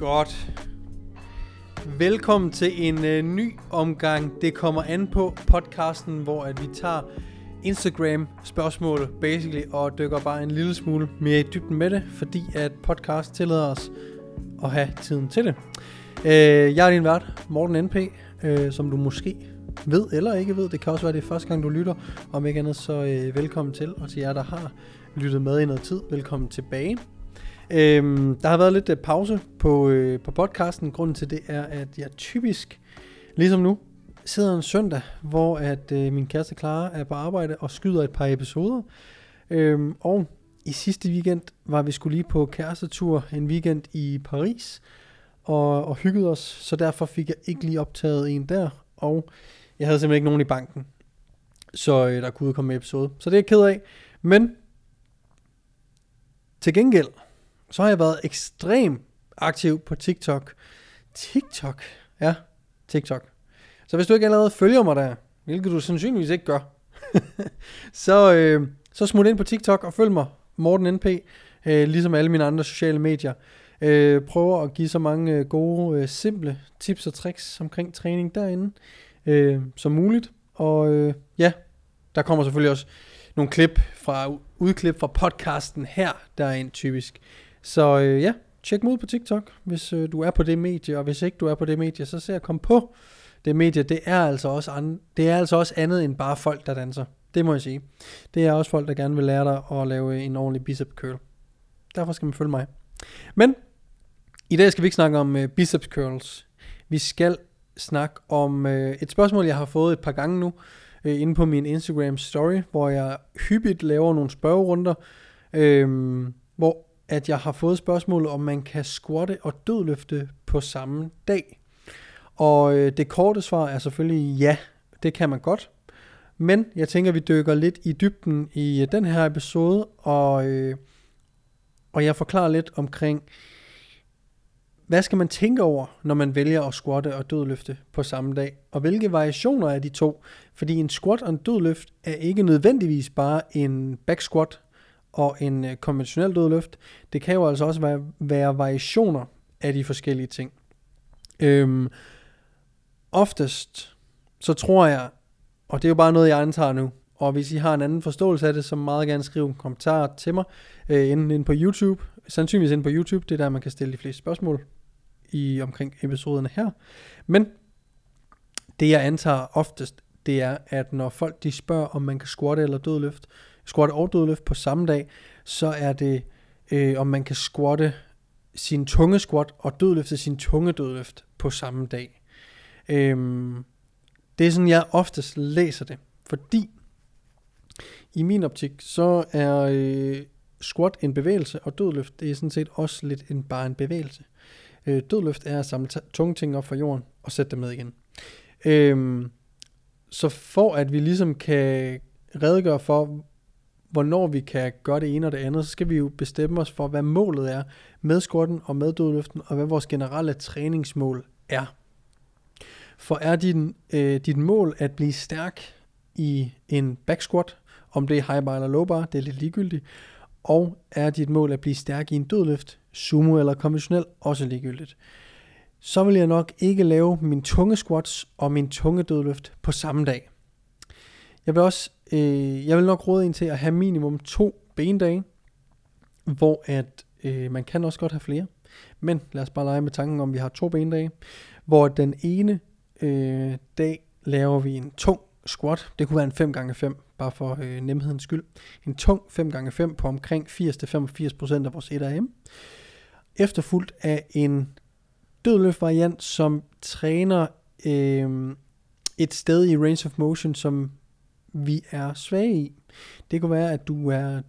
Godt. Velkommen til en øh, ny omgang Det kommer an på podcasten, hvor at vi tager Instagram spørgsmål basically og dykker bare en lille smule mere i dybden med det, fordi at podcast tillader os at have tiden til det. Øh, jeg er din vært, Morten NP, øh, som du måske ved eller ikke ved. Det kan også være det første gang du lytter. Om ikke andet så øh, velkommen til, og til jer der har lyttet med i noget tid, velkommen tilbage. Øhm, der har været lidt øh, pause på, øh, på podcasten. Grunden til det er, at jeg typisk, ligesom nu, sidder en søndag, hvor at øh, min kæreste Clara er på arbejde og skyder et par episoder. Øhm, og i sidste weekend var vi skulle lige på kærestetur en weekend i Paris og, og hyggede os, så derfor fik jeg ikke lige optaget en der, og jeg havde simpelthen ikke nogen i banken, så øh, der kunne komme en episode. Så det er jeg ked af, men til gengæld, så har jeg været ekstremt aktiv på TikTok. TikTok? Ja, TikTok. Så hvis du ikke allerede følger mig der, hvilket du sandsynligvis ikke gør, så, øh, så smut ind på TikTok og følg mig, Morten NP, øh, ligesom alle mine andre sociale medier. Øh, prøver at give så mange øh, gode, øh, simple tips og tricks omkring træning derinde øh, som muligt. Og øh, ja, der kommer selvfølgelig også nogle klip fra udklip fra podcasten her, der er typisk. Så øh, ja, tjek mig ud på TikTok, hvis øh, du er på det medie, og hvis ikke du er på det medie, så se at komme på det medie. Det er altså også an, det er altså også andet end bare folk, der danser. Det må jeg sige. Det er også folk, der gerne vil lære dig at lave en ordentlig bicep curl. Derfor skal man følge mig. Men i dag skal vi ikke snakke om øh, biceps curls. Vi skal snakke om øh, et spørgsmål, jeg har fået et par gange nu, øh, inde på min Instagram story, hvor jeg hyppigt laver nogle spørgerunder, øh, hvor at jeg har fået spørgsmål, om man kan squatte og dødløfte på samme dag. Og øh, det korte svar er selvfølgelig ja, det kan man godt. Men jeg tænker, vi dykker lidt i dybden i øh, den her episode, og, øh, og jeg forklarer lidt omkring, hvad skal man tænke over, når man vælger at squatte og dødløfte på samme dag? Og hvilke variationer er de to? Fordi en squat og en dødløft er ikke nødvendigvis bare en back squat og en øh, konventionel dødløft. Det kan jo altså også være, være variationer af de forskellige ting. Øhm, oftest, så tror jeg, og det er jo bare noget, jeg antager nu, og hvis I har en anden forståelse af det, så meget gerne skrive en kommentar til mig, øh, enten inde på YouTube, sandsynligvis inde på YouTube, det er der, man kan stille de fleste spørgsmål i omkring episoderne her. Men det jeg antager oftest, det er, at når folk de spørger, om man kan squatte eller dødløft, squat og dødløft på samme dag, så er det, øh, om man kan squatte sin tunge squat og dødløfte sin tunge dødløft på samme dag. Øhm, det er sådan, jeg oftest læser det, fordi i min optik, så er øh, squat en bevægelse, og dødløft, det er sådan set også lidt en, bare en bevægelse. Øh, dødløft er at samle tunge ting op fra jorden og sætte dem ned igen. Øhm, så for at vi ligesom kan redegøre for, hvornår vi kan gøre det ene og det andet, så skal vi jo bestemme os for, hvad målet er med squatten og med dødløften, og hvad vores generelle træningsmål er. For er din, øh, dit mål at blive stærk i en back squat, om det er high bar eller low bar, det er lidt ligegyldigt, og er dit mål at blive stærk i en dødløft, sumo eller konventionel, også ligegyldigt, så vil jeg nok ikke lave min tunge squats og min tunge dødløft på samme dag. Jeg vil også Øh, jeg vil nok råde en til at have minimum to bendage, hvor at øh, man kan også godt have flere. Men lad os bare lege med tanken om, at vi har to bendage, hvor den ene øh, dag laver vi en tung squat. Det kunne være en 5x5, bare for øh, nemhedens skyld. En tung 5x5 på omkring 80-85% af vores 1RM. Efterfulgt af en dødløft variant, som træner øh, et sted i range of motion, som vi er svage i. Det kunne være, at du er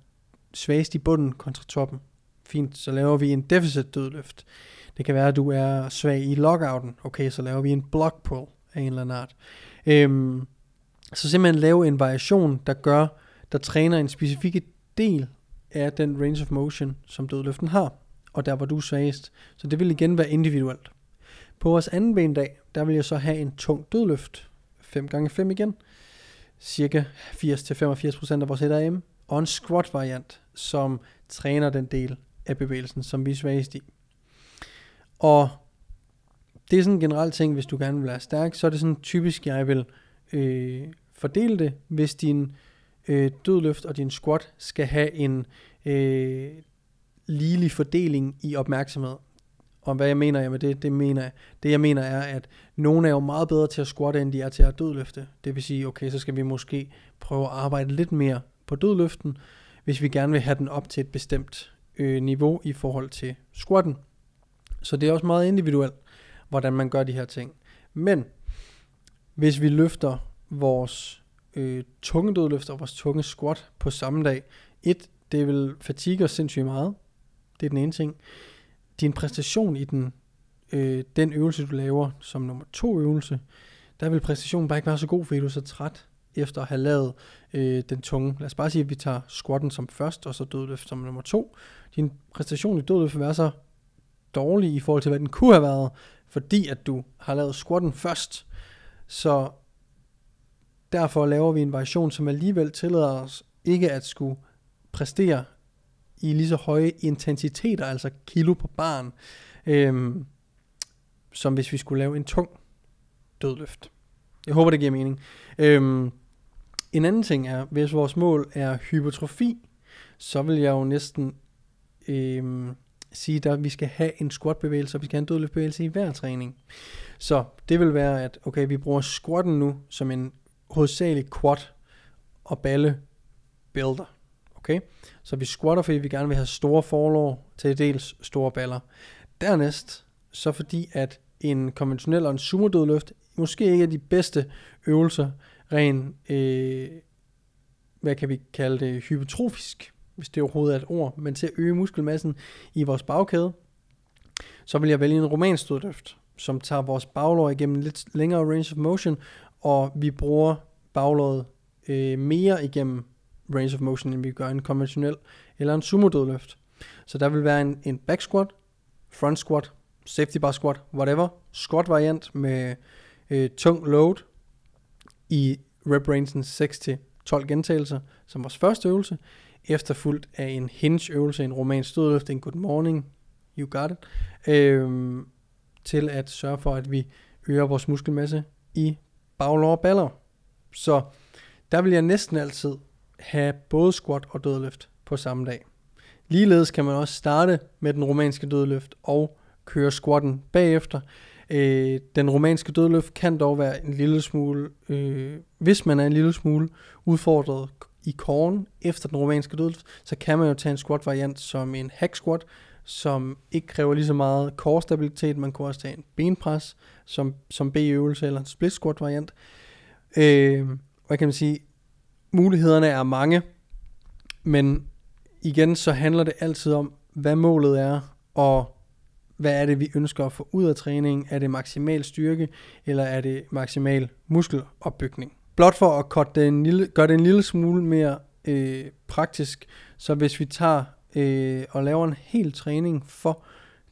svagest i bunden kontra toppen. Fint, så laver vi en deficit dødløft. Det kan være, at du er svag i lockouten. Okay, så laver vi en block pull af en eller anden art. Øhm, så simpelthen lave en variation, der gør, der træner en specifik del af den range of motion, som dødløften har, og der hvor du er svagest. Så det vil igen være individuelt. På vores anden bendag, der vil jeg så have en tung dødløft, 5 gange 5 igen, cirka 80-85% af vores HRM, og en squat variant, som træner den del af bevægelsen, som vi er svagest i. Og det er sådan en generel ting, hvis du gerne vil være stærk, så er det sådan typisk, jeg vil øh, fordele det, hvis din øh, dødløft og din squat skal have en øh, ligelig fordeling i opmærksomhed. Og hvad jeg mener med det, det mener jeg, det jeg mener er, at nogle er jo meget bedre til at squatte, end de er til at dødløfte. Det vil sige, okay, så skal vi måske prøve at arbejde lidt mere på dødløften, hvis vi gerne vil have den op til et bestemt øh, niveau i forhold til squatten. Så det er også meget individuelt, hvordan man gør de her ting. Men hvis vi løfter vores øh, tunge dødløft og vores tunge squat på samme dag, et, det vil fatigue os sindssygt meget. Det er den ene ting. Din præstation i den, øh, den øvelse, du laver som nummer to øvelse, der vil præstationen bare ikke være så god, fordi du er så træt efter at have lavet øh, den tunge. Lad os bare sige, at vi tager squatten som først, og så dødløft som nummer to. Din præstation i dødløft vil være så dårlig i forhold til, hvad den kunne have været, fordi at du har lavet squatten først. Så derfor laver vi en variation, som alligevel tillader os ikke at skulle præstere i lige så høje intensiteter, altså kilo på barn, øhm, som hvis vi skulle lave en tung dødløft. Jeg håber, det giver mening. Øhm, en anden ting er, hvis vores mål er hypertrofi, så vil jeg jo næsten øhm, sige, at vi skal have en squat-bevægelse, og vi skal have en dødløftbevægelse i hver træning. Så det vil være, at okay, vi bruger squatten nu som en hovedsagelig quad og balle builder. Okay? Så vi squatter, fordi vi gerne vil have store forlår til dels store baller. Dernæst, så fordi at en konventionel og en sumo dødløft måske ikke er de bedste øvelser, ren, øh, hvad kan vi kalde det, hypertrofisk, hvis det overhovedet er et ord, men til at øge muskelmassen i vores bagkæde, så vil jeg vælge en romansk dødløft, som tager vores baglår igennem en lidt længere range of motion, og vi bruger baglåret øh, mere igennem range of motion, end vi gør en konventionel eller en sumo dødløft. Så der vil være en, en back squat, front squat, safety bar squat, whatever, squat variant med øh, tung load i rep rangen 6-12 gentagelser som vores første øvelse, efterfulgt af en hinge øvelse, en romansk dødløft, en good morning, you got it, øh, til at sørge for, at vi øger vores muskelmasse i baglår og baller. Så der vil jeg næsten altid have både squat og dødløft på samme dag. Ligeledes kan man også starte med den romanske dødløft og køre squatten bagefter. Øh, den romanske dødløft kan dog være en lille smule, øh, hvis man er en lille smule udfordret i korn efter den romanske dødløft, så kan man jo tage en squat variant som en hack squat, som ikke kræver lige så meget core stabilitet. Man kan også tage en benpres som, som B-øvelse eller en split squat variant. Øh, hvad kan man sige? Mulighederne er mange, men igen så handler det altid om, hvad målet er, og hvad er det, vi ønsker at få ud af træningen? Er det maksimal styrke, eller er det maksimal muskelopbygning? Blot for at gøre det en lille, gøre det en lille smule mere øh, praktisk, så hvis vi tager øh, og laver en hel træning for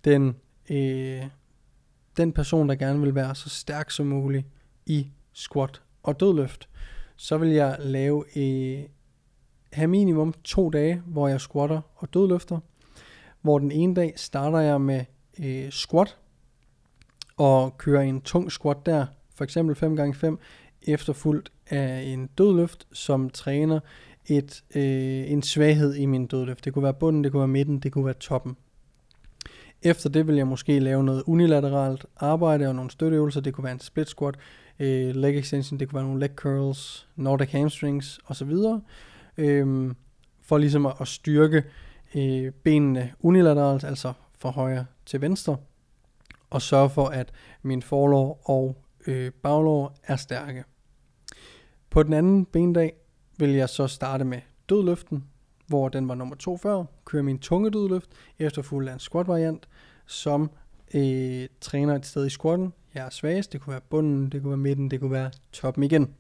den, øh, den person, der gerne vil være så stærk som muligt i squat og dødløft, så vil jeg lave øh, have minimum to dage, hvor jeg squatter og dødløfter. Hvor den ene dag starter jeg med øh, squat og kører en tung squat der, for eksempel 5x5, efterfulgt af en dødløft, som træner et, øh, en svaghed i min dødløft. Det kunne være bunden, det kunne være midten, det kunne være toppen. Efter det vil jeg måske lave noget unilateralt arbejde og nogle støtteøvelser. Det kunne være en split squat, øh, leg extension, det kunne være nogle leg curls, nordic hamstrings osv. Øh, for ligesom at, at styrke øh, benene unilateralt, altså fra højre til venstre, og sørge for, at min forlov og øh, baglår er stærke. På den anden bendag vil jeg så starte med dødløften, hvor den var nummer to før, kører min tunge dødløft, efterfulgt af en squat variant, som øh, træner et sted i squatten. Jeg er svagest, det kunne være bunden, det kunne være midten, det kunne være toppen igen.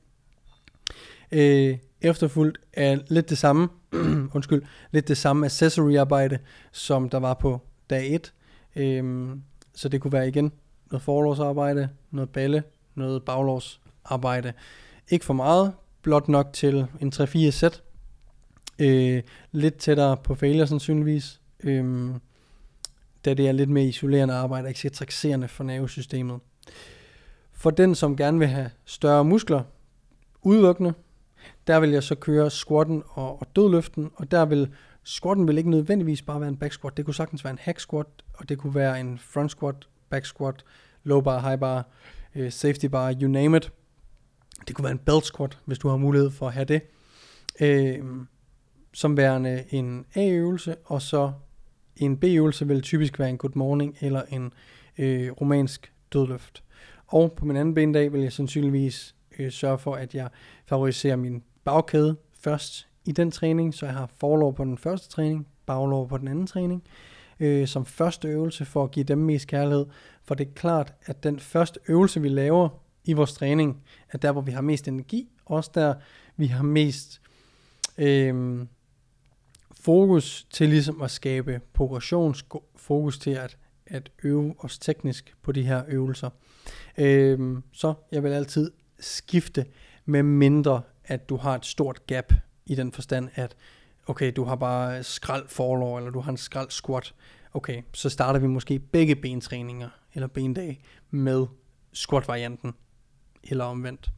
Øh, efterfulgt af lidt det samme, undskyld, lidt det samme accessory arbejde, som der var på dag 1. Øh, så det kunne være igen noget forlovsarbejde, noget balle, noget baglovsarbejde. Ikke for meget, blot nok til en 3-4 sæt. Øh, lidt tættere på failure sandsynligvis. Øh, da det er lidt mere isolerende arbejde, ikke så trakserende for nervesystemet. For den, som gerne vil have større muskler, udelukkende, der vil jeg så køre squatten og, og dødløften, og der vil squatten vil ikke nødvendigvis bare være en back squat, det kunne sagtens være en hack squat, og det kunne være en front squat, back squat, low bar, high bar, øh, safety bar, you name it. Det kunne være en belt squat, hvis du har mulighed for at have det. Øh, som værende en A-øvelse, og så en B-øvelse vil typisk være en good morning eller en øh, romansk dødløft. Og på min anden bendag vil jeg sandsynligvis øh, sørge for, at jeg favoriserer min bagkæde først i den træning, så jeg har forlov på den første træning, baglov på den anden træning, øh, øh, som første øvelse for at give dem mest kærlighed. For det er klart, at den første øvelse, vi laver i vores træning, er der, hvor vi har mest energi, også der, vi har mest øh, fokus til ligesom at skabe progressionsfokus til at, at øve os teknisk på de her øvelser. Øh, så jeg vil altid skifte med mindre, at du har et stort gap i den forstand, at okay, du har bare skrald forlov, eller du har en skrald squat. Okay, så starter vi måske begge bentræninger, eller bendage, med squat-varianten, eller omvendt.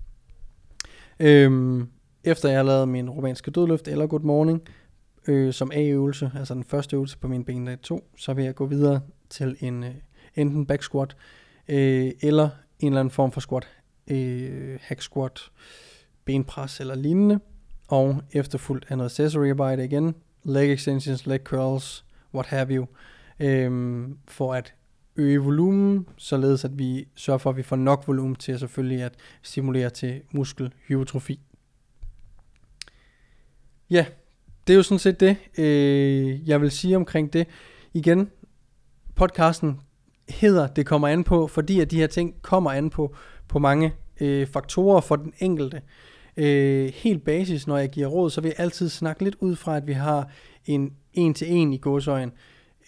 Øhm, efter jeg har lavet min romanske dødløft, eller good morning, øh, som A-øvelse, altså den første øvelse på min bendag 2, så vil jeg gå videre til en øh, enten back squat, øh, eller en eller anden form for squat, øh, hack squat, benpres eller lignende, og efterfulgt af noget accessory arbejde igen, leg extensions, leg curls, what have you, øhm, for at øge volumen, således at vi sørger for, at vi får nok volumen til selvfølgelig at stimulere til muskelhypertrofi. Ja, det er jo sådan set det, øh, jeg vil sige omkring det. Igen, podcasten hedder Det kommer an på, fordi at de her ting kommer an på, på mange øh, faktorer for den enkelte. Øh, Øh, helt basis, når jeg giver råd, så vil jeg altid snakke lidt ud fra, at vi har en en-til-en i godsøjen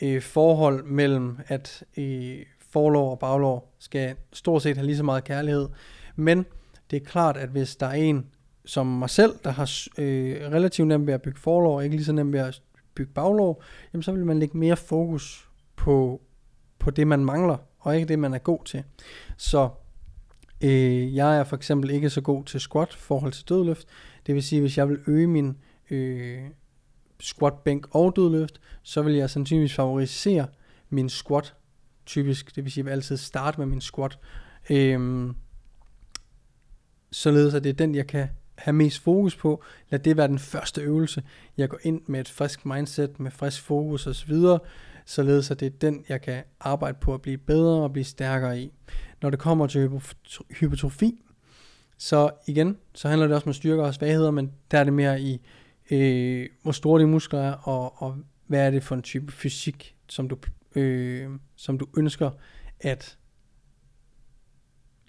øh, forhold mellem, at øh, forlov og baglov skal stort set have lige så meget kærlighed. Men det er klart, at hvis der er en, som mig selv, der har øh, relativt nemt ved at bygge forlov, og ikke lige så nemt ved at bygge baglov, jamen så vil man lægge mere fokus på, på det, man mangler, og ikke det, man er god til. Så øh, jeg er for eksempel ikke så god til squat forhold til dødløft. Det vil sige, hvis jeg vil øge min øh, squat, bænk og dødløft, så vil jeg sandsynligvis favorisere min squat typisk. Det vil sige, at jeg vil altid starte med min squat. Øh, således at det er den, jeg kan have mest fokus på. Lad det være den første øvelse. Jeg går ind med et frisk mindset, med frisk fokus osv., således at det er den, jeg kan arbejde på at blive bedre og blive stærkere i. Når det kommer til hypertrofi, så igen, så handler det også om styrker og svagheder, men der er det mere i, øh, hvor store de muskler er, og, og hvad er det for en type fysik, som du, øh, som du ønsker at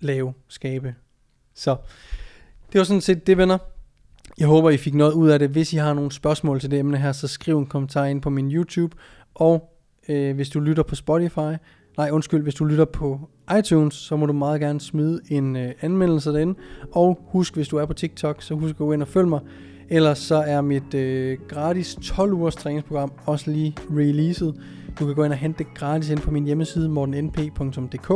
lave, skabe. Så det var sådan set det, venner. Jeg håber, I fik noget ud af det. Hvis I har nogle spørgsmål til det emne her, så skriv en kommentar ind på min YouTube. Og øh, hvis du lytter på Spotify, nej undskyld, hvis du lytter på iTunes, så må du meget gerne smide en øh, anmeldelse derinde. Og husk, hvis du er på TikTok, så husk at gå ind og følge mig. Ellers så er mit øh, gratis 12 ugers træningsprogram også lige releaset. Du kan gå ind og hente det gratis ind på min hjemmeside mortennp.dk.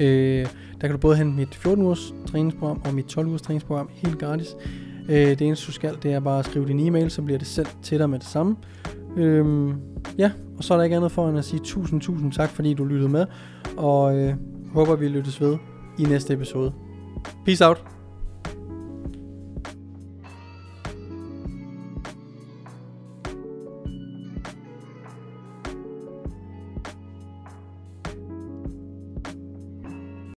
Øh, der kan du både hente mit 14 ugers træningsprogram og mit 12 ugers træningsprogram helt gratis. Øh, det eneste du skal, det er bare at skrive din e-mail, så bliver det sendt til dig med det samme. Øh, ja, og så er der ikke andet for end at sige tusind, tusind tak, fordi du lyttede med. Og øh, håber, vi lyttes ved i næste episode. Peace out.